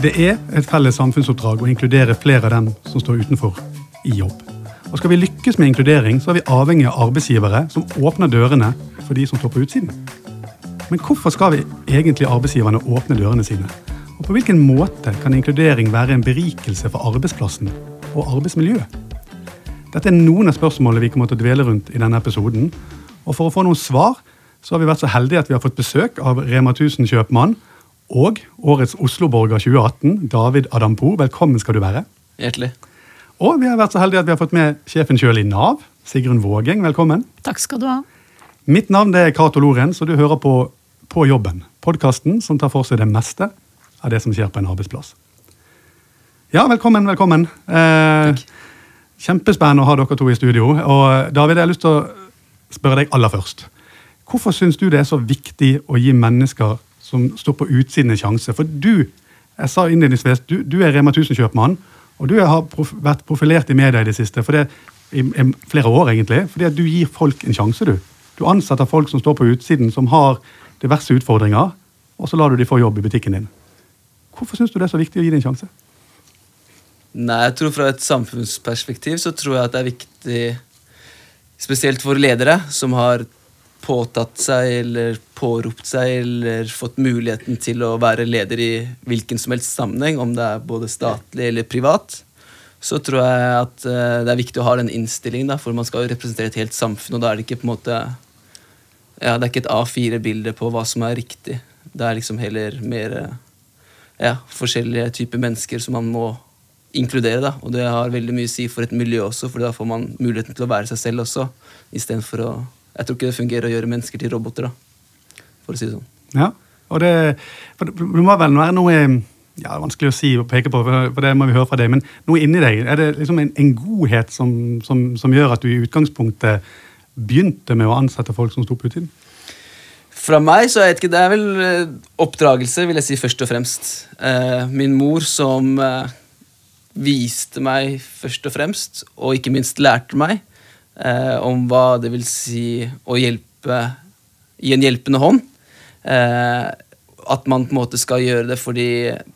Det er et felles samfunnsoppdrag å inkludere flere av dem som står utenfor, i jobb. Og Skal vi lykkes med inkludering, så er vi avhengig av arbeidsgivere som åpner dørene for de som står på utsiden. Men hvorfor skal vi egentlig arbeidsgiverne åpne dørene sine? Og på hvilken måte kan inkludering være en berikelse for arbeidsplassen og arbeidsmiljøet? Dette er noen av spørsmålene vi kommer til å dvele rundt i denne episoden. Og for å få noen svar så har vi vært så heldige at vi har fått besøk av Rema 1000-kjøpmann og årets Oslo-borger 2018, David Adampo. Velkommen skal du være. Hjertelig. Og vi har vært så heldige at vi har fått med sjefen sjøl i Nav, Sigrun Vågeng. Velkommen. Takk skal du ha. Mitt navn er Cato Lorentz, og du hører på På jobben. Podkasten som tar for seg det meste av det som skjer på en arbeidsplass. Ja, velkommen, velkommen. Eh, kjempespennende å ha dere to i studio. Og David, jeg har lyst til å spørre deg aller først. Hvorfor syns du det er så viktig å gi mennesker som står på utsiden en sjanse? For du, jeg sa innledningsvis, du, du er Rema 1000-kjøpmann, og du har prof vært profilert i media i det siste, det, i, i flere år egentlig, fordi at du gir folk en sjanse, du. Du ansetter folk som står på utsiden, som har diverse utfordringer, og så lar du de få jobb i butikken din. Hvorfor syns du det er så viktig å gi det en sjanse? Nei, jeg tror Fra et samfunnsperspektiv så tror jeg at det er viktig, spesielt for ledere som har påtatt seg eller påropt seg eller fått muligheten til å være leder i hvilken som helst sammenheng, om det er både statlig eller privat, så tror jeg at eh, det er viktig å ha den innstillingen, da, for man skal jo representere et helt samfunn, og da er det ikke på en måte ja, Det er ikke et A4-bilde på hva som er riktig. Det er liksom heller mer eh, ja, forskjellige typer mennesker som man må inkludere. da, Og det har veldig mye å si for et miljø også, for da får man muligheten til å være seg selv også, istedenfor å jeg tror ikke det fungerer å gjøre mennesker til roboter, da, for å si det sånn. Ja, og det, det må vel være noe ja, det er vanskelig å si og peke på, for det må vi høre fra deg, men noe inni deg, er det liksom en, en godhet som, som, som, gjør at du i utgangspunktet begynte med å ansette folk som sto på utsiden? Fra meg så jeg vet ikke, det er vel eh, oppdragelse, vil jeg si først og fremst. Eh, min mor som eh, viste meg først og fremst, og ikke minst lærte meg, om hva det vil si å hjelpe i en hjelpende hånd. At man på en måte skal gjøre det fordi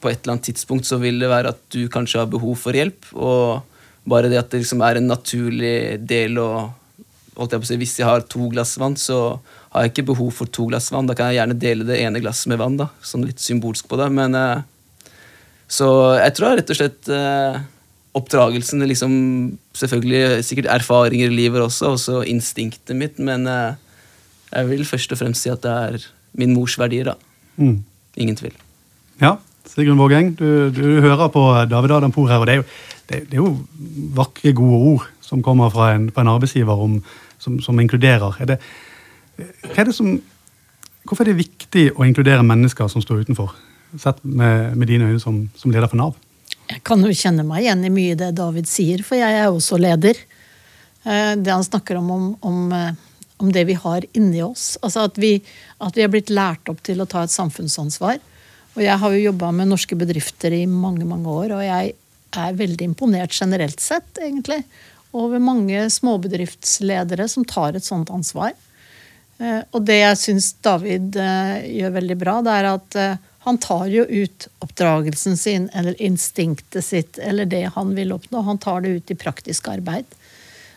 på et eller annet tidspunkt så vil det være at du kanskje har behov for hjelp. Og bare det at det liksom er en naturlig del å holdt jeg på å si, Hvis jeg har to glass vann, så har jeg ikke behov for to glass vann. Da kan jeg gjerne dele det ene glasset med vann. da, Sånn litt symbolsk på det. men eh, Så jeg tror rett og slett eh, oppdragelsen liksom, Selvfølgelig sikkert erfaringer i livet også, også instinktet mitt, men uh, jeg vil først og fremst si at det er min mors verdier. da. Mm. Ingen tvil. Ja, Sigrun Vågeng, du, du, hører på David Adampour her, og det er, jo, det, det er, jo, vakre, gode ord som kommer fra en, fra en arbeidsgiver om, som, som, inkluderer. Er det, er som, hvorfor er det viktig å inkludere mennesker som står utenfor, sett med, med dine øyne som, som leder for Nav? Jeg kan jo kjenne meg igjen i mye det David sier, for jeg er også leder. Eh, det han snakker om, om, om, eh, om det vi har inni oss. Altså at vi, at vi er blitt lært opp til å ta et samfunnsansvar. Og jeg har jo jobba med norske bedrifter i mange, mange år, og jeg er veldig imponert generelt sett, egentlig, over mange småbedriftsledere som tar et sånt ansvar. Eh, og det jeg syns David gjør veldig bra, det er at han tar jo ut oppdragelsen sin eller instinktet sitt eller det han vil oppnå. Han tar det ut i praktisk arbeid.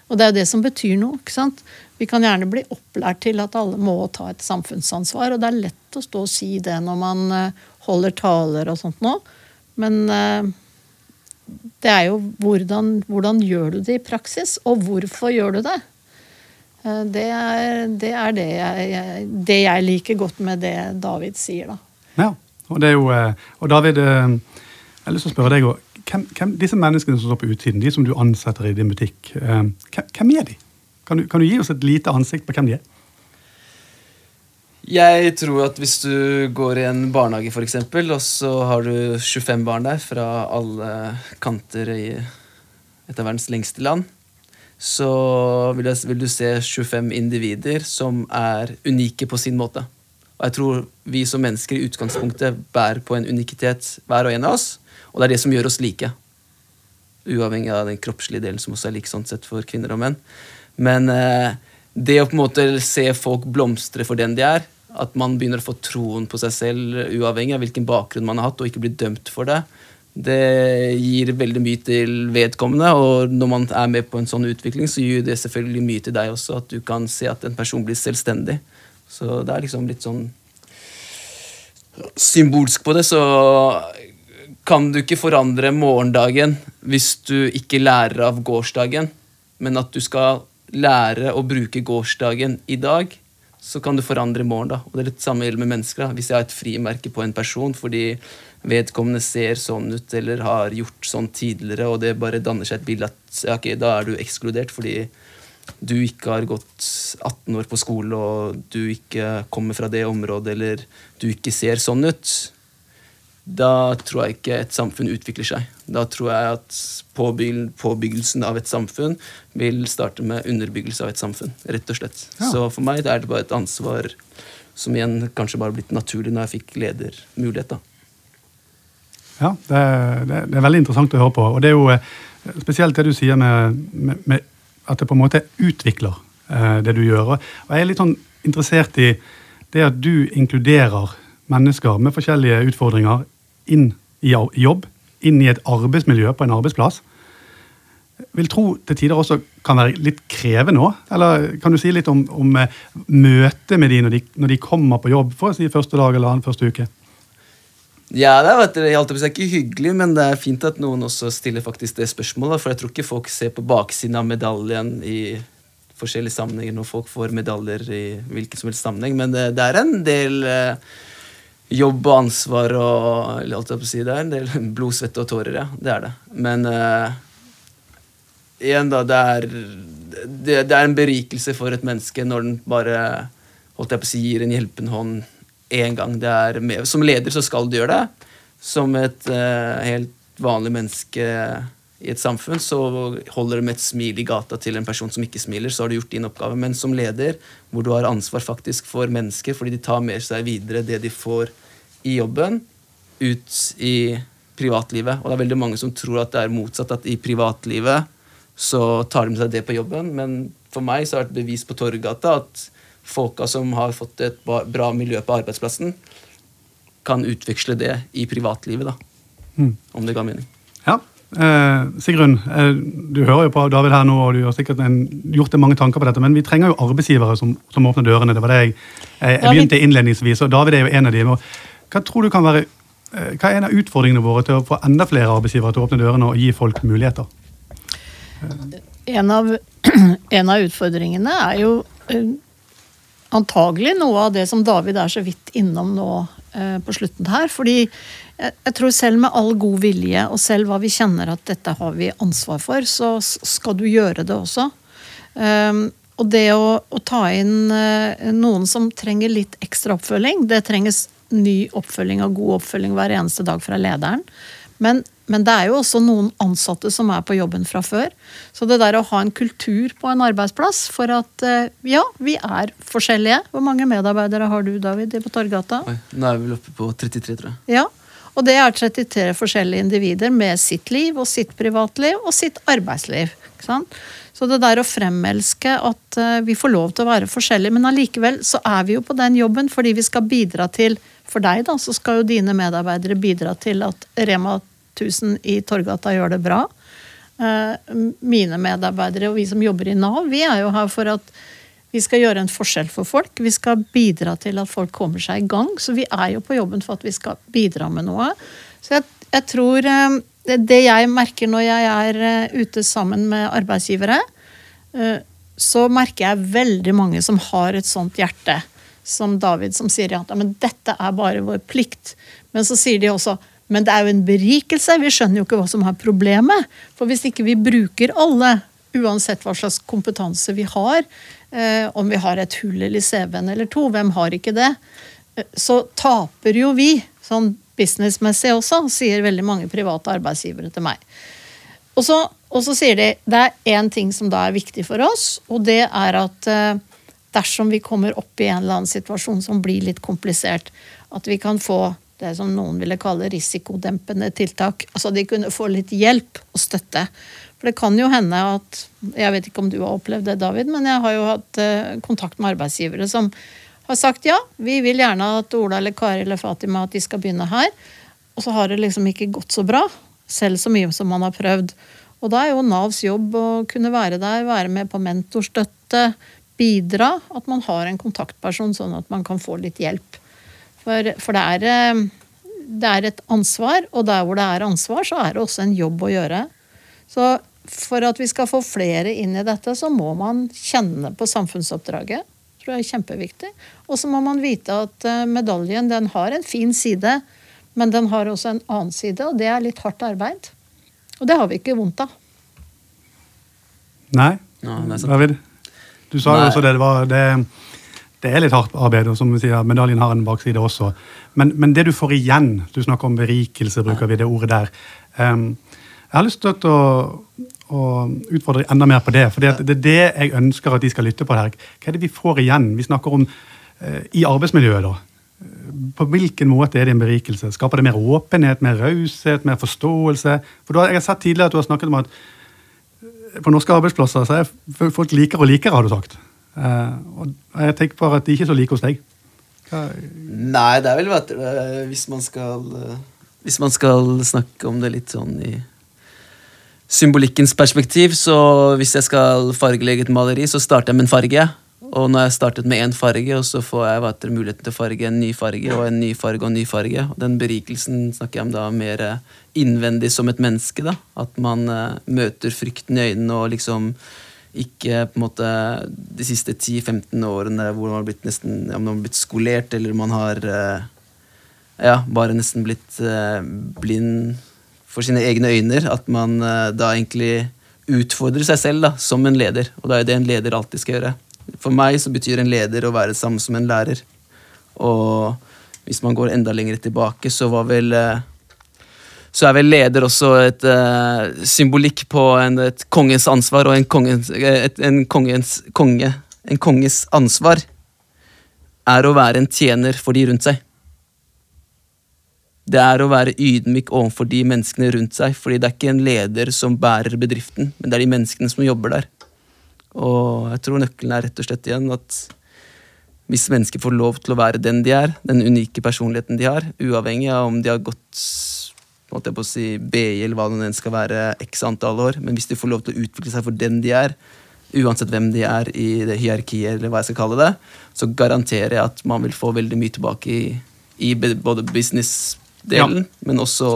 Og det er jo det som betyr noe. ikke sant? Vi kan gjerne bli opplært til at alle må ta et samfunnsansvar, og det er lett å stå og si det når man eh, holder taler og sånt nå. Men eh, det er jo hvordan, hvordan gjør du det i praksis, og hvorfor gjør du det? Eh, det er det, er det, jeg, det jeg liker godt med det David sier, da. Ja. Og, det er jo, eh, og David, eh, jeg har lyst til å spørre deg hvem, hvem, Disse menneskene som står på utsiden, de som du ansetter i din butikk, hvem, er de? Kan du, kan du gi oss et lite ansikt på hvem de er? Jeg tror at hvis du går i en barnehage, for eksempel, og så har du 25 barn der fra alle kanter i et av verdens lengste land, så vil, jeg, vil, du se 25 individer som er unike på sin måte. Og jeg tror vi som mennesker i utgangspunktet bærer på en unikitet, hver og en av oss. Og det er det som gjør oss like. Uavhengig av den kroppslige delen, som også er lik sånn sett for kvinner og menn. Men eh, det å på en måte se folk blomstre for den de er, at man begynner å få troen på seg selv uavhengig av hvilken bakgrunn man har hatt, og ikke bli dømt for det, det gir veldig mye til vedkommende. Og når man er med på en sånn utvikling, så gir det selvfølgelig mye til deg også, at du kan se at en person blir selvstendig. Så det er liksom litt sånn Symbolsk på det, så kan du ikke forandre morgendagen hvis du ikke lærer av gårsdagen, men at du skal lære å bruke gårsdagen i dag, så kan du forandre i morgen. da. Og Det er litt samme gjelder med mennesker. da. Hvis jeg har et frimerke på en person fordi vedkommende ser sånn ut eller har gjort sånn tidligere, og det bare danner seg et bilde at ja, ok, da er du ekskludert fordi du ikke har gått 18 år på skole, og du ikke kommer fra det området, eller du ikke ser sånn ut, da tror jeg ikke et samfunn utvikler seg. Da tror jeg at påbyg påbyggelsen av et samfunn vil starte med underbyggelse av et samfunn. rett og slett. Ja. Så for meg er det bare et ansvar som igjen kanskje bare blitt naturlig når jeg fikk ledermulighet. da. Ja, det, det, det er veldig interessant å høre på. Og det er jo eh, spesielt det du sier med, med, med at det på en måte utvikler eh, det du gjør. Og jeg er litt sånn interessert i det at du inkluderer mennesker med forskjellige utfordringer inn i jobb, inn i et arbeidsmiljø på en arbeidsplass. Vil tro til tider også kan være litt krevende òg. Eller kan du si litt om, om eh, møtet med de når, de når de kommer på jobb for å si første dag eller annen første uke? Ja, det er, på å si, ikke hyggelig, men det er fint at noen også stiller faktisk det spørsmålet. For jeg tror ikke folk ser på baksiden av medaljen i forskjellige sammenhenger når folk får medaljer i hvilken som helst sammenheng. Men det, det er en del eh, jobb og ansvar og eller holdt jeg på å si, Det er en del blod, svette og tårer, ja. Det er det. Men eh, igjen, da, det er, det, det er en berikelse for et menneske når den bare holdt jeg på å si, gir en hjelpende hånd én gang. Det er med. Som leder så skal du gjøre det. Som et uh, helt vanlig menneske i et samfunn så holder det med et smil i gata til en person som ikke smiler, så har du gjort din oppgave. Men som leder, hvor du har ansvar faktisk for mennesker, fordi de tar med seg videre det de får i jobben, ut i privatlivet. Og det er veldig mange som tror at det er motsatt, at i privatlivet så tar de med seg det på jobben. Men for meg så er det et bevis på Torgata at folka som har fått et bra miljø på arbeidsplassen, kan utveksle det i privatlivet, da. Mm. Om det ga mening. Ja. Eh, Sigrun, eh, du hører jo på David her nå, og du har sikkert en, gjort deg mange tanker på dette, men vi trenger jo arbeidsgivere som, som åpner dørene. Det var det jeg, jeg, jeg begynte innledningsvis, og David er jo en av dem. Og Hva tror du kan være eh, hva er en av utfordringene våre til å få enda flere arbeidsgivere til å åpne dørene og gi folk muligheter? En av, en av utfordringene er jo eh, antagelig noe av det som David er så vidt innom nå eh, på slutten her. Fordi jeg, tror selv med all god vilje, og selv hva vi kjenner at dette har vi ansvar for, så skal du gjøre det også. Um, og det å, å ta inn eh, noen som trenger litt ekstra oppfølging, det trenges ny oppfølging og god oppfølging hver eneste dag fra lederen. Men, men det er jo også noen ansatte som er på jobben fra før. Så det der å ha en kultur på en arbeidsplass for at eh, ja, vi er forskjellige. Hvor mange medarbeidere har du, David, på Torgata? Oi, nå er vi vel oppe på 33, tror jeg. Ja, og det er 33 forskjellige individer med sitt liv og sitt privatliv og sitt arbeidsliv. Så det der å fremelske at eh, vi får lov til å være forskjellige, men allikevel så er vi jo på den jobben fordi vi skal bidra til For deg, da, så skal jo dine medarbeidere bidra til at Rema 1000 i Torgata gjør det bra. Eh, Mine medarbeidere og vi som jobber i Nav, vi er jo her for at vi skal gjøre en forskjell for folk. Vi skal bidra til at folk kommer seg i gang. Så vi er jo på jobben for at vi skal bidra med noe. Så jeg, jeg tror eh, det, jeg merker når jeg er eh, ute sammen med arbeidsgivere, så merker jeg veldig mange som har et sånt hjerte. Som David, som sier at ja, men dette er bare vår plikt. Men så sier de også men det er jo en berikelse. Vi skjønner jo ikke hva som er problemet. For hvis ikke vi bruker alle, uansett hva slags kompetanse vi har, eh, om vi har et hull eller CV-en eller to, hvem har ikke det? Eh, Så taper jo vi, sånn businessmessig også, sier veldig mange private arbeidsgivere til meg. Og så, og så sier de det er én ting som da er viktig for oss, og det er at eh, dersom vi kommer opp i en eller annen situasjon som blir litt komplisert, at vi kan få det som noen ville kalle risikodempende tiltak. Altså de kunne få litt hjelp og støtte. For det kan jo hende at Jeg vet ikke om du har opplevd det, David, men jeg har jo hatt eh, kontakt med arbeidsgivere som har sagt ja, vi vil gjerne at Ola eller Kari eller Fatima at de skal begynne her. Og så har det liksom ikke gått så bra, selv så mye som man har prøvd. Og da er jo Navs jobb å kunne være der, være med på mentorstøtte, bidra. At man har en kontaktperson, sånn at man kan få litt hjelp. For, for det, er, eh, det er et ansvar, og der hvor det er ansvar, så er det også en jobb å gjøre. Så for at vi skal få flere inn i dette, så må man kjenne på samfunnsoppdraget tror jeg er kjempeviktig. Og så må man vite at eh, medaljen den har en fin side, men den har også en annen side, og det er litt hardt arbeid. Og det har vi ikke vondt av. Nei. Ja, du sa jo også det. Det, var, det, det er litt hardt arbeid, og som vi sier, medaljen har en bakside også. Men, men det du får igjen Du snakker om berikelse, bruker vi det ordet der. Um, jeg har lyst til å, å utfordre enda mer på det. For det er det jeg ønsker at de skal lytte på her. Hva er det vi får igjen? Vi snakker om uh, i arbeidsmiljøet, da. På hvilken måte er det en berikelse? Skaper det mer åpenhet, mer raushet, mer forståelse? For du har, Jeg har sett tidligere at du har snakket om at eh, på norske arbeidsplasser så er folk likere og likere, har du sagt. Eh, og jeg tenker bare at de ikke er så like hos deg. Hva, Nei, det er vel du, eh, hvis man skal eh, Hvis man skal snakke om det litt sånn i symbolikkens perspektiv, så hvis jeg skal fargelegge et maleri, så starter jeg med en farge. Og når jeg startet med én farge, og så får jeg vet muligheten til å farge en ny farge og en ny farge og en ny farge. Og den berikelsen snakker jeg om da mer innvendig som et menneske. da. At man uh, møter frykten i øynene og liksom ikke på en måte de siste 10-15 årene hvor man har blitt nesten ja, man har blitt skolert, eller man har eh, ja, bare nesten blitt eh, blind for sine egne øyne. At man eh, da egentlig utfordrer seg selv da, som en leder. Og det er jo det en leder alltid skal gjøre. For meg så betyr en leder å være samme som en lærer. Og hvis man går enda lenger tilbake, så var vel så er vel leder også et uh, symbolikk på en, et kongens ansvar, og en kongens, eh, et, en kongens konge En konges ansvar er å være en tjener for de rundt seg. Det er å være ydmyk overfor de menneskene rundt seg, fordi det er ikke en leder som bærer bedriften, men det er de menneskene som jobber der. Og jeg tror nøkkelen er rett og slett igjen at hvis mennesker får lov til å være den de er, den unike personligheten de har, uavhengig av om de har gått holdt jeg på å si, BI eller hva det enn skal være, x antall år, men hvis de får lov til å utvikle seg for den de er, uansett hvem de er i det hierarkiet, eller hva jeg skal kalle det, så garanterer jeg at man vil få veldig mye tilbake i, i både business-delen, men også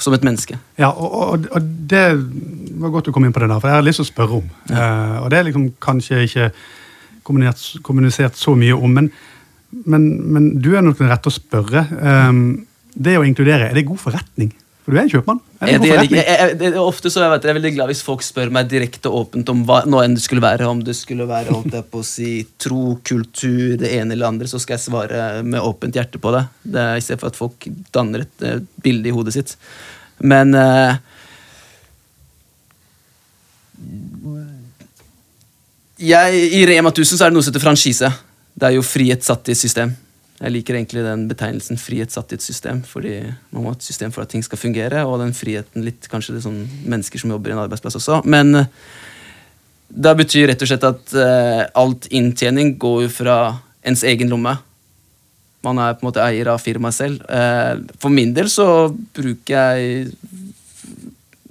som et menneske. Ja, og, og, det var godt du kom inn på det der, for jeg har lyst til å spørre om. Eh, og det er liksom kanskje ikke kommunisert, kommunisert så mye om, men, men, men du er nok den rette å spørre. Eh, det å inkludere, er det god forretning? For du er en kjøpmann. Er det Jeg, god jeg, jeg, jeg, det, er ofte så jeg, vet, jeg er veldig glad hvis folk spør meg direkte og åpent om hva nå enn det skulle være. Om det skulle være holdt jeg på å si, tro, kultur, det ene eller andre, så skal jeg svare med åpent hjerte på det. det er, for at folk danner et eh, bilde i hodet sitt. Men eh, jeg, I Rema 1000 så er det noe som heter franchise. Det er jo frihet satt i system. Jeg liker egentlig den betegnelsen frihet satt i et system, fordi man må ha et system for at ting skal fungere, og den friheten litt kanskje det er sånn mennesker som jobber i en arbeidsplass også. Men da det betyr rett og slett at uh, alt inntjening går jo fra ens egen lomme. Man er på en måte eier av firmaet selv. Uh, for min del så bruker jeg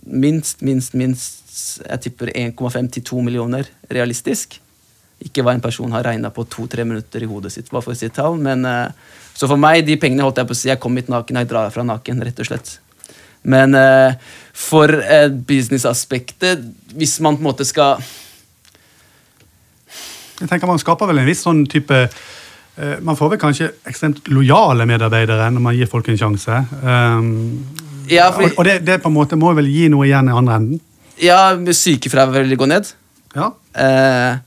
minst, minst, minst Jeg tipper 1,5 til 2 millioner realistisk. Ikke hva en person har regna på to-tre minutter i hodet sitt. bare for å si tall, men uh, Så for meg, de pengene holdt jeg på å si, jeg kom hit naken, jeg drar fra naken, rett og slett. Men uh, for uh, businessaspektet, hvis man på en måte skal Jeg tenker Man skaper vel en viss sånn type uh, Man får vel kanskje ekstremt lojale medarbeidere når man gir folk en sjanse. Um, Ja, for... og og det, det på en måte må vel gi noe igjen i andre enden. Ja, sykefraværet gå ned. Ja. Eh,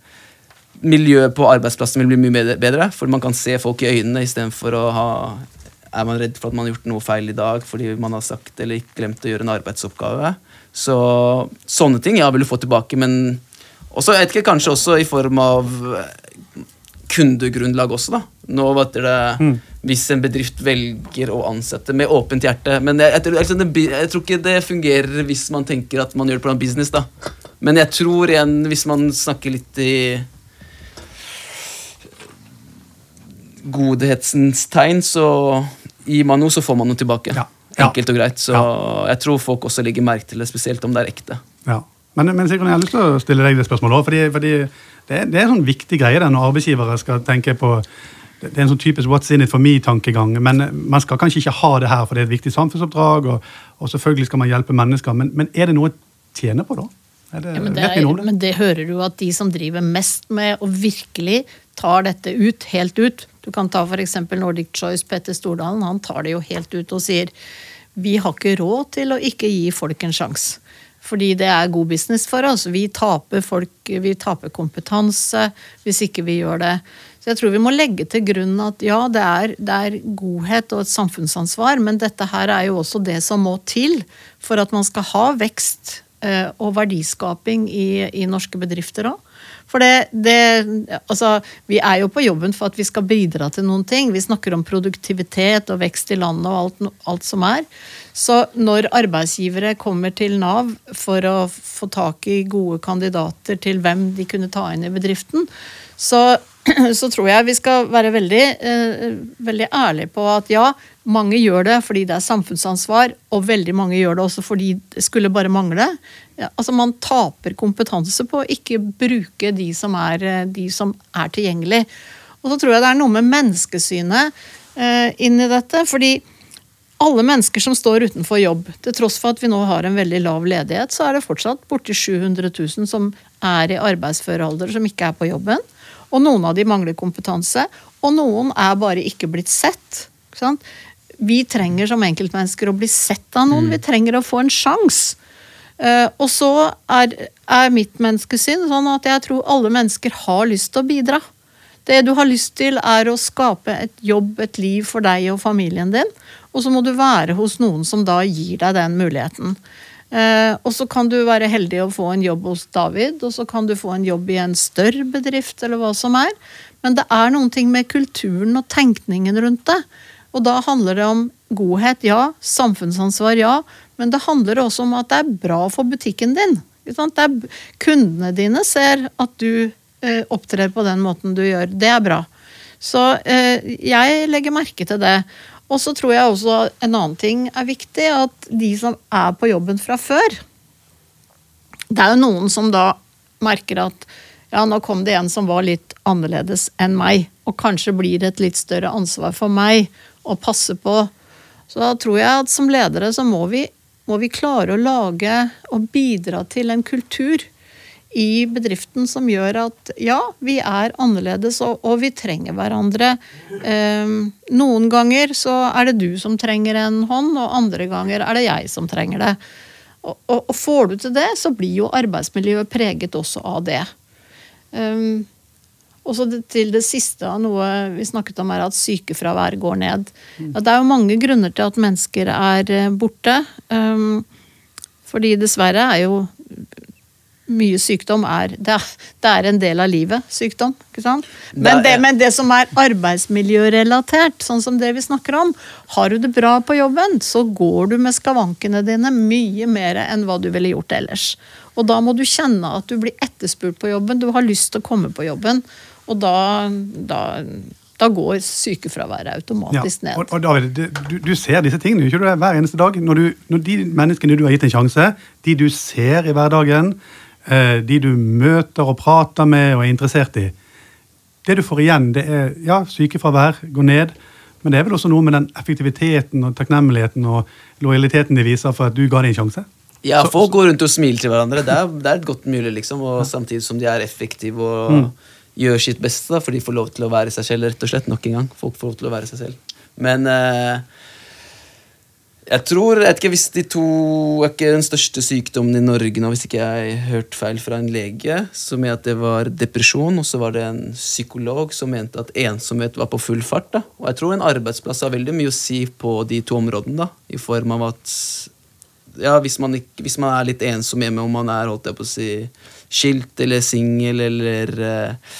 miljøet på arbeidsplassen vil bli mye bedre- for man kan se folk i øynene istedenfor å ha Er man redd for at man har gjort noe feil i dag fordi man har sagt eller ikke glemt å gjøre en arbeidsoppgave? Så sånne ting ja, vil du få tilbake, men også, jeg vet ikke, kanskje også i form av eh, kundegrunnlag også, da. Nå vet dere, hvis en bedrift velger å ansette med åpent hjerte. Men jeg, jeg, tror- jeg, det, jeg tror ikke det fungerer hvis man tenker at man gjør det på en business. da. Men jeg tror igjen, hvis man snakker litt i godhetsens tegn, så gir man noe, så får man noe tilbake. Ja. Ja. Enkelt og greit. Så jeg tror folk også legger merke til det, spesielt om det er ekte. Ja. Men, men Sigrun, jeg har lyst til å stille deg det spørsmålet også, fordi, fordi det, er, det er en sånn viktig greie der når arbeidsgivere skal tenke på Det det er en sånn typisk 'what's in it for me'-tankegang. Men man skal kanskje ikke ha det her, for det er et viktig samfunnsoppdrag, og, og selvfølgelig skal man hjelpe mennesker. Men, men er det noe å tjene på, da? Er det, Ja, men, det er, det? men det hører du at de som driver mest med og virkelig tar dette ut, helt ut Du kan ta f.eks. Nordic Choice, Petter Stordalen. Han tar det jo helt ut og sier vi har ikke råd til å ikke gi folk en sjanse. Fordi det er god business for oss. Vi taper folk, vi taper kompetanse hvis ikke vi gjør det. Så jeg tror vi må legge til grunn at ja, det er, det er godhet og et samfunnsansvar, men dette her er jo også det som må til for at man skal ha vekst eh, og verdiskaping i, i norske bedrifter òg. For det, det Altså, vi er jo på jobben for at vi skal bidra til noen ting. Vi snakker om produktivitet og vekst i landet og alt, alt som er. Så når arbeidsgivere kommer til Nav for å få tak i gode kandidater til hvem de kunne ta inn i bedriften, så, så tror jeg vi skal være veldig, eh, veldig ærlige på at ja, mange gjør det fordi det er samfunnsansvar, og veldig mange gjør det også fordi det skulle bare mangle. Ja, altså Man taper kompetanse på å ikke bruke de som er, eh, de som er tilgjengelig. Og så tror jeg det er noe med menneskesynet eh, inn i dette. fordi alle mennesker som står utenfor jobb, til tross for at vi nå har en veldig lav ledighet, så er det fortsatt borti 700 000 som er i arbeidsfør alder, som ikke er på jobben. Og noen av de mangler kompetanse, og noen er bare ikke blitt sett. Ikke sant? Vi trenger som enkeltmennesker å bli sett av noen. Vi trenger å få en sjanse. Uh, og så er, er mitt menneskesyn sånn at jeg tror alle mennesker har lyst til å bidra. Det du har lyst til, er å skape et jobb, et liv for deg og familien din. Og så må du være hos noen som da gir deg den muligheten. Eh, og så kan du være heldig å få en jobb hos David, og så kan du få en jobb i en større bedrift, eller hva som er. Men det er noen ting med kulturen og tenkningen rundt det. Og da handler det om godhet, ja. Samfunnsansvar, ja. Men det handler også om at det er bra for butikken din. Kundene dine ser at du eh, opptrer på den måten du gjør. Det er bra. Så eh, jeg legger merke til det. Og så tror jeg også en annen ting er viktig, at de som er på jobben fra før Det er jo noen som da merker at ja, nå kom det en som var litt annerledes enn meg, og kanskje blir det et litt større ansvar for meg å passe på. Så da tror jeg at som ledere så må vi, må vi klare å lage og bidra til en kultur i bedriften som gjør at ja, vi er annerledes og, og vi trenger hverandre. Eh, noen ganger så er det du som trenger en hånd, og andre ganger er det jeg som trenger det. Og, og, og får du til det, så blir jo arbeidsmiljøet preget også av det. Um, og så til det siste av noe vi snakket om, er at sykefravær går ned. Ja, det er jo mange grunner til at mennesker er eh, borte. Um, fordi dessverre er jo mye sykdom er det, det er en del av livet, sykdom. ikke sant? Men det, men det som er arbeidsmiljørelatert, sånn som det vi snakker om, har du det bra på jobben, så går du med skavankene dine mye mer enn hva du ville gjort ellers. Og da må du kjenne at du blir etterspurt på jobben, du har lyst til å komme på jobben. Og da, da, da går sykefraværet automatisk Ja, ned. og, og David, du, du- ser disse tingene ikke du hver eneste dag. Når, du, når de menneskene du har gitt en sjanse, de du ser i hverdagen, de du møter og prater med og er interessert i Det du får igjen, det er ja, sykefravær går ned, men det er vel også noe med den effektiviteten og takknemligheten og lojaliteten de viser for at du ga dem en sjanse? Ja, Så- folk går rundt og smiler til hverandre. Det er, det er godt mulig, liksom. Og samtidig som de er effektive og gjør sitt beste, da, for de får lov til å være seg selv, rett og slett. Nok en gang. Folk får lov til å være seg selv. Men eh, jeg tror jeg vet ikke hvis de to er ikke den største sykdommen i Norge nå, hvis ikke jeg hørt feil fra en lege, som er at det var depresjon, og så var det en psykolog som mente at ensomhet var på full fart. da. Og jeg tror en arbeidsplass har veldig mye å si på de to områdene, da, i form av at ja, hvis man, ikke, hvis man er litt ensom hjemme, om man er holdt jeg på å si, skilt eller singel eller eh,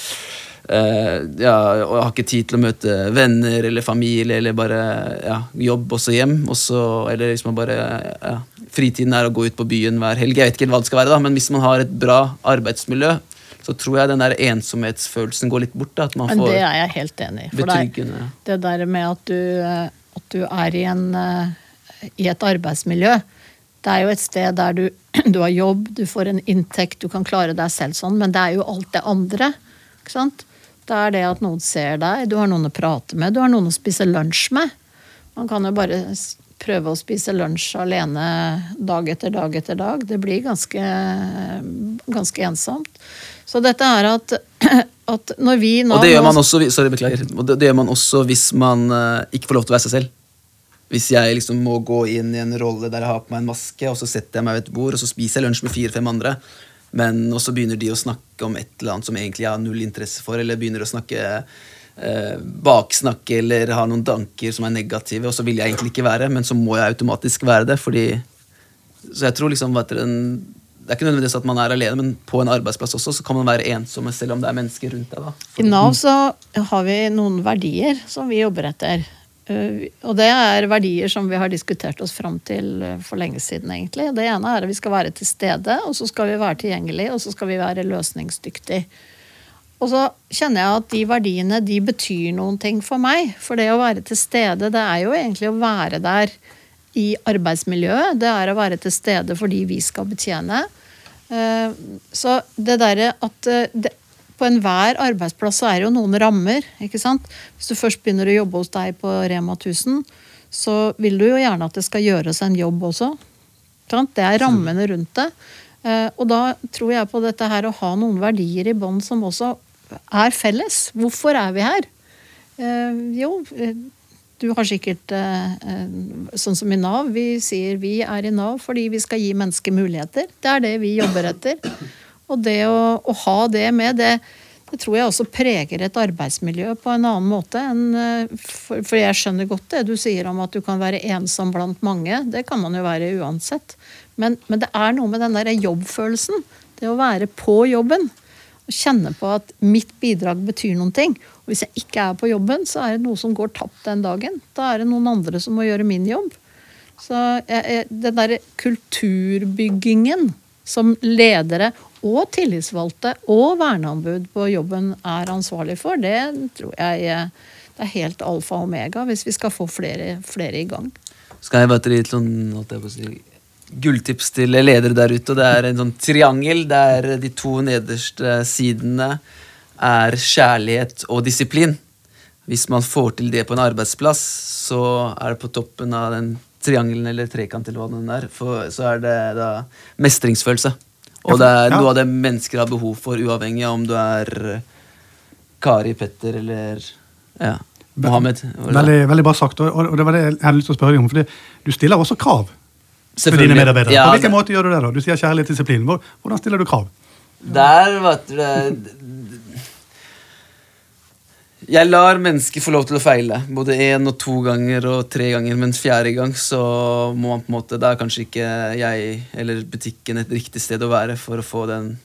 ja, og jeg har ikke tid til å møte venner eller familie eller bare ja, jobb og så hjem. Også, eller hvis man bare ja, Fritiden er å gå ut på byen hver helg. Jeg vet ikke hva det skal være, da, men hvis man har et bra arbeidsmiljø, så tror jeg den der ensomhetsfølelsen går litt bort. Da, at man Men får det er jeg helt enig i. For det, det der med at du, eh, at du er i, en, eh, i et arbeidsmiljø Det er jo et sted der du, du har jobb, du får en inntekt, du kan klare deg selv sånn, men det er jo alt det andre. Ikke sant? Det er det at noen ser deg, du har noen å prate med, du har noen å spise lunsj med. Man kan jo bare prøve å spise lunsj alene dag etter dag etter dag. Det blir ganske, ganske ensomt. Så dette er at, at når vi nå Og det gjør man også, sorry, beklager. Det, det gjør man også hvis man eh, ikke får lov til å være seg selv. Hvis jeg liksom må gå inn i en rolle der jeg har på meg en maske, og så setter jeg meg ved et bord og så spiser jeg lunsj med fire-fem andre, men også begynner de å snakke om et eller annet som egentlig jeg har null interesse for, eller begynner å snakke eh, baksnakke eller ha noen tanker som er negative, og så vil jeg egentlig ikke være, men så må jeg automatisk være det, fordi Så jeg tror liksom at den, det er ikke nødvendigvis at man er alene, men på en arbeidsplass også så kan man være ensomme selv om det er mennesker rundt deg. da. I Nav så har vi noen verdier som vi jobber etter. Uh, Og det er verdier som vi har diskutert oss fram til uh, for lenge siden. egentlig. Det ene er at vi skal være til stede, og så skal vi være tilgjengelig, og så skal vi være løsningsdyktig. Og så kjenner jeg at de verdiene de betyr noen ting for meg. For det å være til stede, det er jo egentlig å være der i arbeidsmiljøet. Det er å være til stede fordi vi skal betjene. Eh, Så det derre at eh, det, på enhver arbeidsplass er det jo noen rammer. ikke sant? Hvis du først begynner å jobbe hos deg på Rema 1000, så vil du jo gjerne at det skal gjøres en jobb også. Det er rammene rundt det. Eh, Og da tror jeg på dette her å ha noen verdier i bånd som også er felles. Hvorfor er vi her? Eh, Jo, eh, du har sikkert Sånn som i Nav. Vi sier vi er i Nav fordi vi skal gi mennesker muligheter. Det er det vi jobber etter. Og det å, å ha det med, det, det tror jeg også preger et arbeidsmiljø på en annen måte enn eh, For, for jeg skjønner godt det du sier om at du kan være ensom blant mange. Det kan man jo være uansett. Men, men det er noe med den der jobbfølelsen. Det å være på jobben. Og kjenne på at mitt bidrag betyr noen ting. Og hvis jeg ikke er på jobben, så er det noe som går tapt den dagen. Da er det noen andre som må gjøre min jobb. Så jeg, jeg, den derre kulturbyggingen som ledere og tillitsvalgte og verneombud på jobben er ansvarlig for, det tror jeg eh, det er helt alfa og omega hvis vi skal få flere, flere i gang. Skal jeg bare gi et sånn, si, gulltips til ledere der ute. Det er en sånn triangel der de to nederste sidene er kjærlighet og disiplin. Hvis man får til det på en arbeidsplass, så er det på toppen av den triangelen eller trekant eller hva den er, for, så er det da mestringsfølelse. Og det er noe av det mennesker har behov for, uavhengig av om du er Kari, Petter eller ja, Mohammed. Veldig, veldig bra sagt. Og, det var det jeg hadde lyst til å spørre deg om. fordi du stiller også krav for dine medarbeidere. Ja, På hvilken det- måte gjør du det? da? Du sier kjærlighet og disiplin. Hvordan stiller du krav? Der, vet du det Jeg lar mennesker få lov til å feile. Både én og to ganger og tre ganger, men fjerde gang så må man på en måte Da er kanskje ikke jeg eller butikken et riktig sted å være for å få den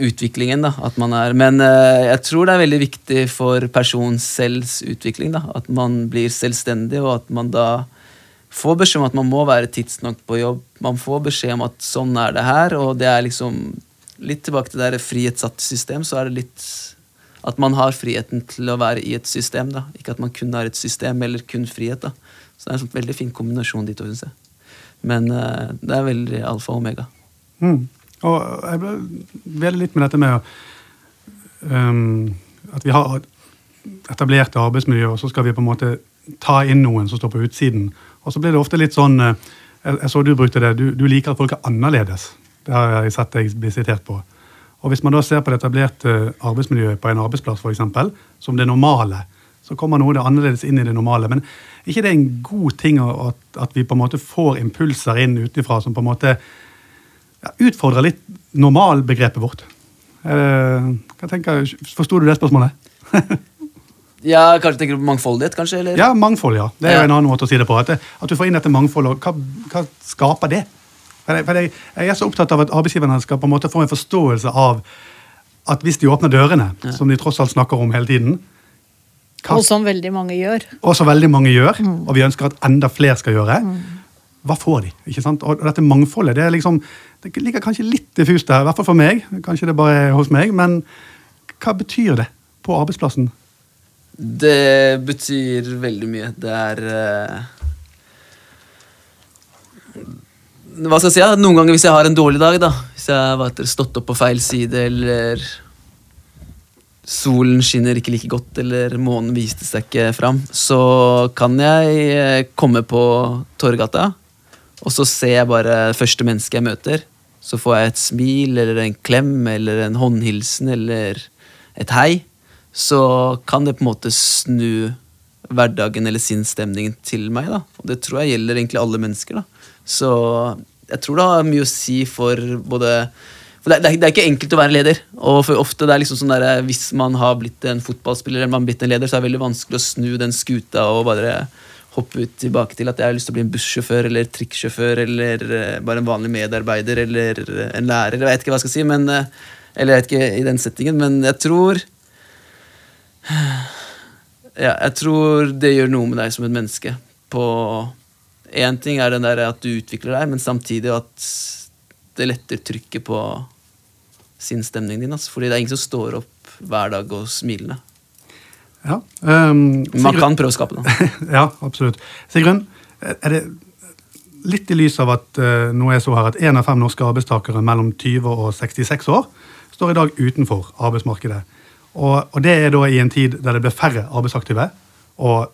utviklingen. da, at man er, Men eh, jeg tror det er veldig viktig for personens selvs utvikling. da, At man blir selvstendig, og at man da får beskjed om at man må være tidsnok på jobb. Man får beskjed om at sånn er det her, og det er liksom litt tilbake til det der frihetssatte system, så er det litt at man har friheten til å være i et system. da, Ikke at man kun har et system eller kun frihet. da. Så det er en sånn veldig fin kombinasjon de to, syns jeg. Men uh, det er veldig alfa og omega. Mm. Og jeg ble veldig litt med dette med um, at vi har etablerte arbeidsmiljø, og så skal vi på en måte ta inn noen som står på utsiden. Og så blir det ofte litt sånn eh, Jeg, jeg så du brukte det. Du, du liker at folk er annerledes. Det har jeg sett deg bli sitert på. Og hvis man da ser på det etablerte arbeidsmiljøet på en arbeidsplass, for eksempel, som det normale, så kommer noe det annerledes inn i det normale. Men er ikke det en god ting at, at vi på en måte får impulser inn utenfra som på en måte ja, utfordrer litt normalbegrepet vårt? Eh, hva tenker, Forsto du det spørsmålet? Ja, Kanskje tenker du på mangfoldighet? kanskje? Eller? Ja, mangfold, ja. Det er jo en annen måte å si det på. At, det, at du får inn dette mangfoldet. Hva, hva skaper det? For jeg, for jeg, jeg er så opptatt av at arbeidsgiverne skal på en måte få en forståelse av at hvis de åpner dørene, som de tross alt snakker om hele tiden, hva, Og som veldig mange gjør. og som veldig mange gjør, og vi ønsker at enda flere skal gjøre, hva får de? ikke sant? Og dette mangfoldet det er liksom, det ligger kanskje litt diffust der, i hvert fall for meg. Kanskje det bare er hos meg, men hva betyr det på arbeidsplassen? Det betyr veldig mye. Det er eh, Hva skal jeg si? Ja? Noen ganger hvis jeg har en dårlig dag, da hvis jeg har stått opp på feil side, eller solen skinner ikke like godt, eller månen viste seg ikke fram, så kan jeg eh, komme på Torgata, og så ser jeg bare første menneske jeg møter. Så får jeg et smil, eller en klem, eller en håndhilsen, eller et hei. Så kan det på en måte snu hverdagen eller sinnsstemningen til meg. da. Og det tror jeg gjelder egentlig alle mennesker. da. Så jeg tror det har mye å si for både for det, er- det, er, ikke enkelt å være leder. Og for ofte det er liksom sånn der, Hvis man har blitt en fotballspiller eller man har blitt en leder, så er det veldig vanskelig å snu den skuta og bare hoppe ut tilbake til at jeg har lyst til å bli en bussjåfør eller trikksjåfør eller eh, bare en vanlig medarbeider eller eh, en lærer. Jeg vet ikke hva jeg skal si, men, eh, eller jeg vet ikke i den settingen, men jeg tror ja, jeg tror det gjør noe med deg som et menneske. På Én ting er den der at du utvikler deg, men samtidig at det letter trykket på sinnsstemningen din. Altså. Fordi det er ingen som står opp hver dag og smilende. Ja, um, Sigrun, Man kan prøve å skape det. ja, absolutt. Sigrun, er det litt i lys av at uh, nå er så her at én av fem norske arbeidstakere mellom 20 og 66 år står i dag utenfor arbeidsmarkedet. Og, og det er da i en tid der det blir færre arbeidsaktive, og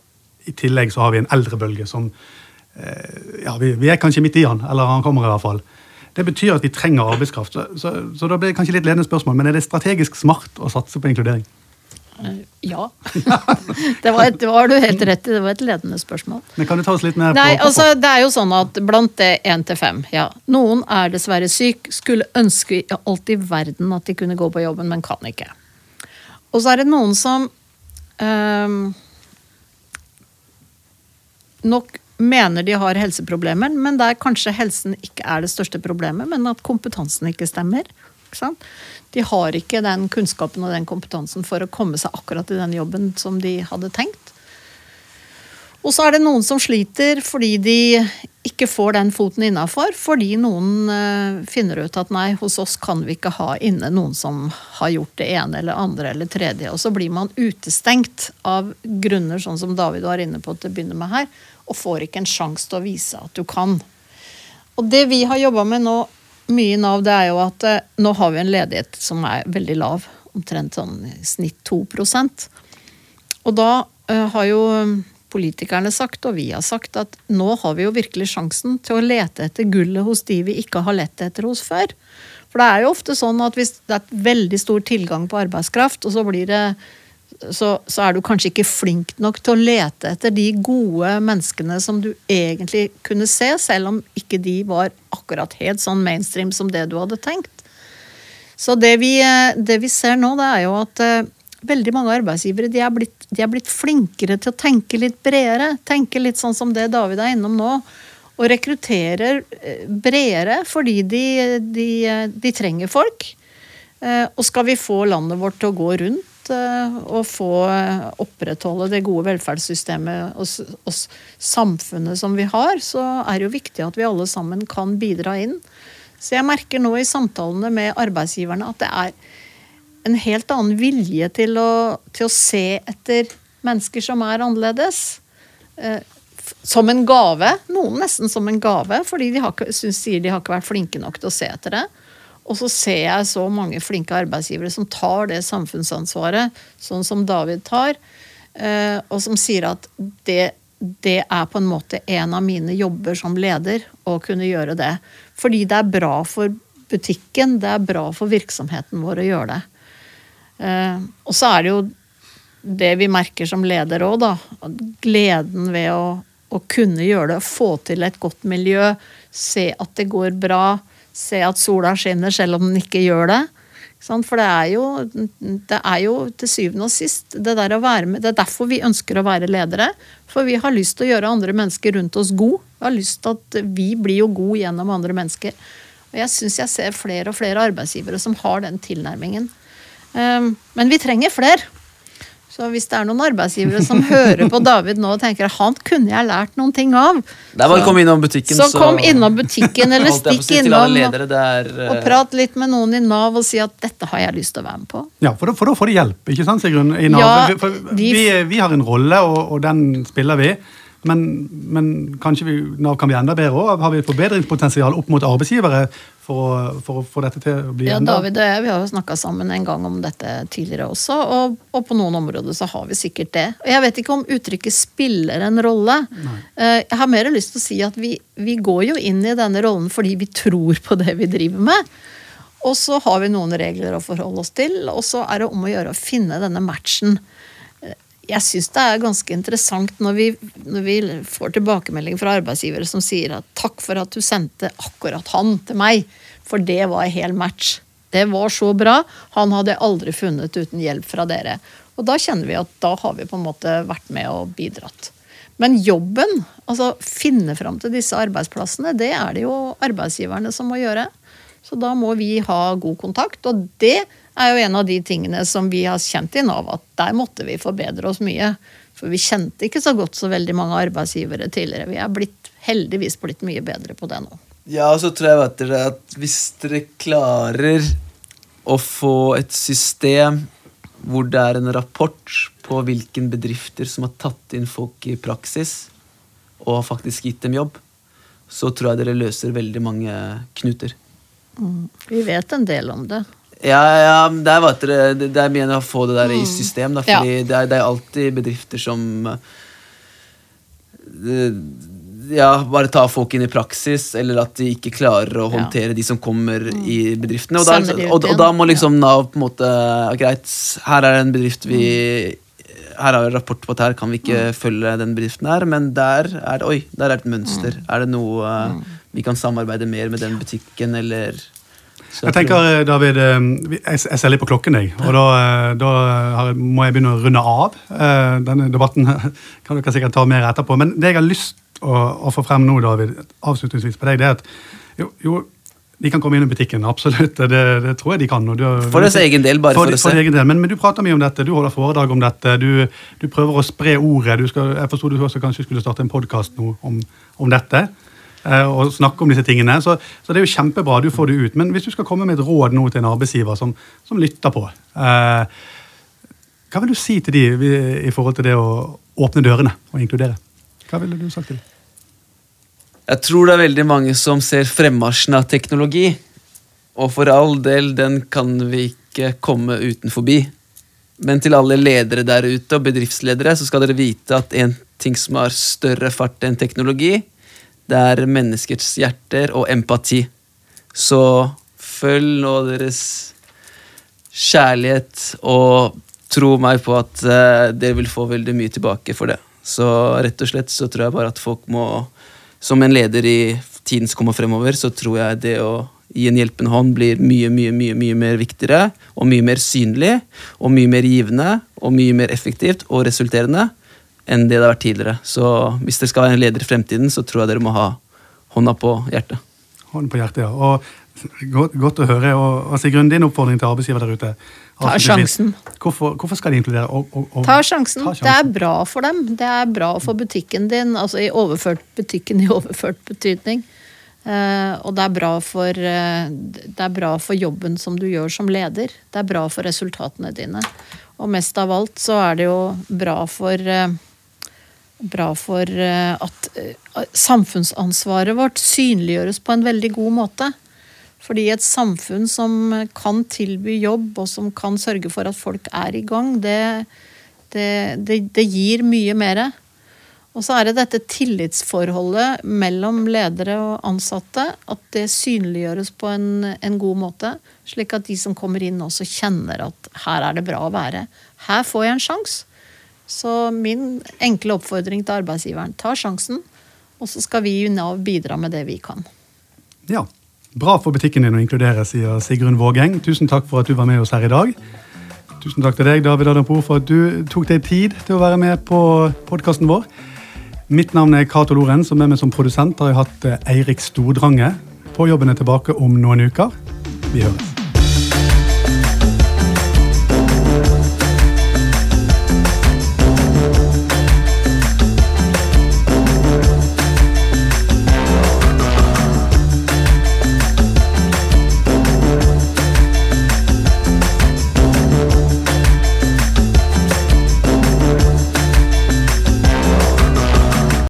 i tillegg så har vi en eldrebølge som Ja, vi, vi er kanskje midt i han, eller han kommer i hvert fall. Det betyr at vi trenger arbeidskraft. Så, så, så da blir det kanskje litt ledende spørsmål, men er det strategisk smart å satse på inkludering? Eh, Ja. det, var et, var du helt rett i. Det var et ledende spørsmål. Men kan du ta oss litt mer Nei, på, på altså det er jo sånn at blant det én til fem, ja. Noen er dessverre syk, skulle ønske alt i verden at de kunne gå på jobben, men kan ikke. Og så er det noen som øh, nok mener de har helseproblemer, men der kanskje helsen ikke er det største problemet, men at kompetansen ikke stemmer. Ikke? De har ikke den kunnskapen og den kompetansen for å komme seg akkurat i den jobben som de hadde tenkt. Og så er det noen som sliter fordi de ikke får den foten innafor, fordi noen eh, finner ut at nei, hos oss kan vi ikke ha inne noen som har gjort det ene eller andre eller tredje. Og så blir man utestengt av grunner sånn som David var inne på til å begynne med her, og får ikke en sjanse til å vise at du kan. Og det vi har jobba med nå, mye i Nav, det er jo at eh, nå har vi en ledighet som er veldig lav. Omtrent sånn i snitt 2 Og da eh, har jo politikerne sagt, og vi har sagt, at nå har vi jo virkelig sjansen til å lete etter gullet hos de vi ikke har lett etter hos før. For det er jo ofte sånn at hvis det er veldig stor tilgang på arbeidskraft, og så blir det så, så er du kanskje ikke flink nok til å lete etter de gode menneskene som du egentlig kunne se, selv om ikke de var akkurat helt sånn mainstream som det du hadde tenkt. Så det vi, eh, det vi ser nå, det er jo at uh, veldig mange arbeidsgivere de er, blitt, de er blitt flinkere til å tenke litt bredere. Tenke litt sånn som det David er innom nå. Og rekrutterer eh, bredere fordi de, de, de trenger folk. Uh, Og skal vi få landet vårt til å gå rundt eh, og få opprettholde det gode velferdssystemet og, og samfunnet som vi har, så er det jo viktig at vi alle sammen kan bidra inn. Så jeg merker nå i samtalene med arbeidsgiverne at det er en helt annen vilje til å, til å se etter mennesker som er annerledes. Eh, som en gave. Noen nesten som en gave, fordi de har synes, sier de har ikke vært flinke nok til å se etter det. Og så ser jeg så mange flinke arbeidsgivere som tar det samfunnsansvaret, sånn som David tar, eh, og som sier at det, det er på en måte en av mine jobber som leder å kunne gjøre det. Fordi det er bra for butikken, det er bra for virksomheten vår å gjøre det. Eh, og så er det jo det vi merker som leder òg, da. Gleden ved å, å kunne gjøre det, få til et godt miljø, se at det går bra, se at sola skinner selv om den ikke gjør det. For det er, jo, det er jo til syvende og sist det der å være med Det er derfor vi ønsker å være ledere. For vi har lyst til å gjøre andre mennesker rundt oss god. Vi har lyst til at vi blir jo gode gjennom andre mennesker. Og jeg syns jeg ser flere og flere arbeidsgivere som har den tilnærmingen. Um, men vi trenger flere. Så hvis det er noen arbeidsgivere som hører på David nå og tenker han kunne jeg lært noen ting av, Det er bare å komme innom butikken, så kom innom butikken eller stikk innom og, ledere, er, eh, og prat litt med noen i Nav og si at dette har jeg lyst til å være med på. Ja, for da, for da får de hjelp, ikke sant, Sigrun? I Nav. Ja, Vi- for, de- vi, vi har en rolle, og, og den spiller vi. Men, men kanskje vi, Nav kan bli enda bedre òg? Har vi et forbedringspotensial opp mot arbeidsgivere for, å- for å få dette til å bli Ja, David og jeg vi har jo snakka sammen en gang om dette tidligere også, og, og på noen områder så har vi sikkert det. Og jeg vet ikke om uttrykket spiller en rolle. Nei. Jeg har mer lyst til å si at vi, vi går jo inn i denne rollen fordi vi tror på det vi driver med. Og så har vi noen regler å forholde oss til, og så er det om å gjøre å finne denne matchen. Jeg syns det er ganske interessant når vi, når vi får tilbakemelding fra arbeidsgivere som sier at 'takk for at du sendte akkurat han til meg', for det var en hel match. Det var så bra. Han hadde jeg aldri funnet uten hjelp fra dere. Og da kjenner vi at da har vi på en måte vært med og bidratt. Men jobben, altså finne fram til disse arbeidsplassene, det er det jo arbeidsgiverne som må gjøre. Så da må vi ha god kontakt, og det er jo en av de tingene som vi har kjent i Nav, at der måtte vi forbedre oss mye. For vi kjente ikke så godt så veldig mange arbeidsgivere tidligere. Vi er blitt, heldigvis blitt mye bedre på det nå. Ja, og så tror jeg vet dere, at hvis dere klarer å få et system hvor det er en rapport på hvilken bedrifter som har tatt inn folk i praksis, og har faktisk gitt dem jobb, så tror jeg dere løser veldig mange knuter. Vi vet en del om det. Ja, ja, det er, vet dere, det det er mye å få det der i system, da, Mm. Ja. fordi det, er, det er alltid bedrifter som det, ja, bare tar folk inn i praksis, eller at de ikke klarer å Ja. Mm. håndtere de som kommer i bedriftene. Og da, og, og da må liksom Nav på en måte Greit, her er en bedrift vi Mm. Her har vi rapport på at her kan vi ikke følge den bedriften her, men der er det, oi, der er det et mønster. Mm. Er det noe eh, vi kan samarbeide mer med den butikken, eller Jeg tenker, eh, David, eh, jeg ser litt på klokken, jeg. Og da, eh, da må jeg begynne å runde av. Denne debatten kan dere sikkert ta mer etterpå. Men det jeg har lyst å, å få frem nå, David, avslutningsvis på deg, det er at jo, jo de kan komme inn i butikken, absolutt. Det, det tror jeg de kan. Du, For deres egen del, bare for for se. egen del. Men, men du prater mye om dette, du holder foredrag om dette. Du, du prøver å spre ordet. Du skal, jeg forsto du også kanskje skulle starte en podkast nå om, om dette. Eh, Og snakke om disse tingene. Så, så det er jo kjempebra, du får det ut. Men hvis du skal komme med et råd nå til en arbeidsgiver som, som lytter på, eh, hva vil du si til de i- forhold til det å åpne dørene og inkludere? Hva ville du sagt til dem? Jeg tror det er veldig mange som ser fremmarsjen av teknologi. Og for all del, den kan vi ikke komme uten forbi. Men til alle ledere der ute, og bedriftsledere, så skal dere vite at en ting som har større fart enn teknologi, det er menneskers hjerter og empati. Så følg nå deres kjærlighet, og tro meg på at eh, dere vil få veldig mye tilbake for det. Så rett og slett så tror jeg bare at folk må Som en leder i tiden som kommer fremover, så tror jeg det å gi en hjelpende hånd blir mye, mye, mye, mye mer viktigere, og mye mer synlig, og mye mer givende, og mye mer effektivt og resulterende enn det det har vært tidligere. Så hvis dere skal være en leder i fremtiden, så tror jeg dere må ha hånda på hjertet. Hånden på hjertet, ja. Og godt, godt å høre. Og, og Sigrun, din oppfordring til arbeidsgiver der ute? Ta sjansen. Hvorfor, hvorfor skal de inkludere? Og, og, og, Ta sjansen. Ta Det er bra for dem. Det er bra for butikken din, altså i overført butikken i overført betydning. Uh, og det er, bra for, uh, det er bra for jobben som du gjør som leder. Det er bra for resultatene dine. Og mest av alt så er det jo bra for eh, Bra for eh, at eh, samfunnsansvaret vårt synliggjøres på en veldig god måte. Fordi et samfunn som kan tilby jobb, og som kan sørge for at folk er i gang, det, det, det, det gir mye mer. Og så er det dette tillitsforholdet mellom ledere og ansatte. At det synliggjøres på en, en god måte. Slik at de som kommer inn, også kjenner at her er det bra å være. Her får jeg en sjanse. Så min enkle oppfordring til arbeidsgiveren ta sjansen. Og så skal vi i Nav bidra med det vi kan. Ja, Bra for butikken din å inkludere, sier Sigrun Vågeng. Tusen takk for at du var med oss her i dag. Tusen takk til deg, David Adampo, for at du tok deg tid til å være med på podkasten vår. Mitt navn er Cato Lorenz, og med meg som produsent har jeg hatt Eirik Stordrange. På jobben er tilbake om noen uker. Vi høres.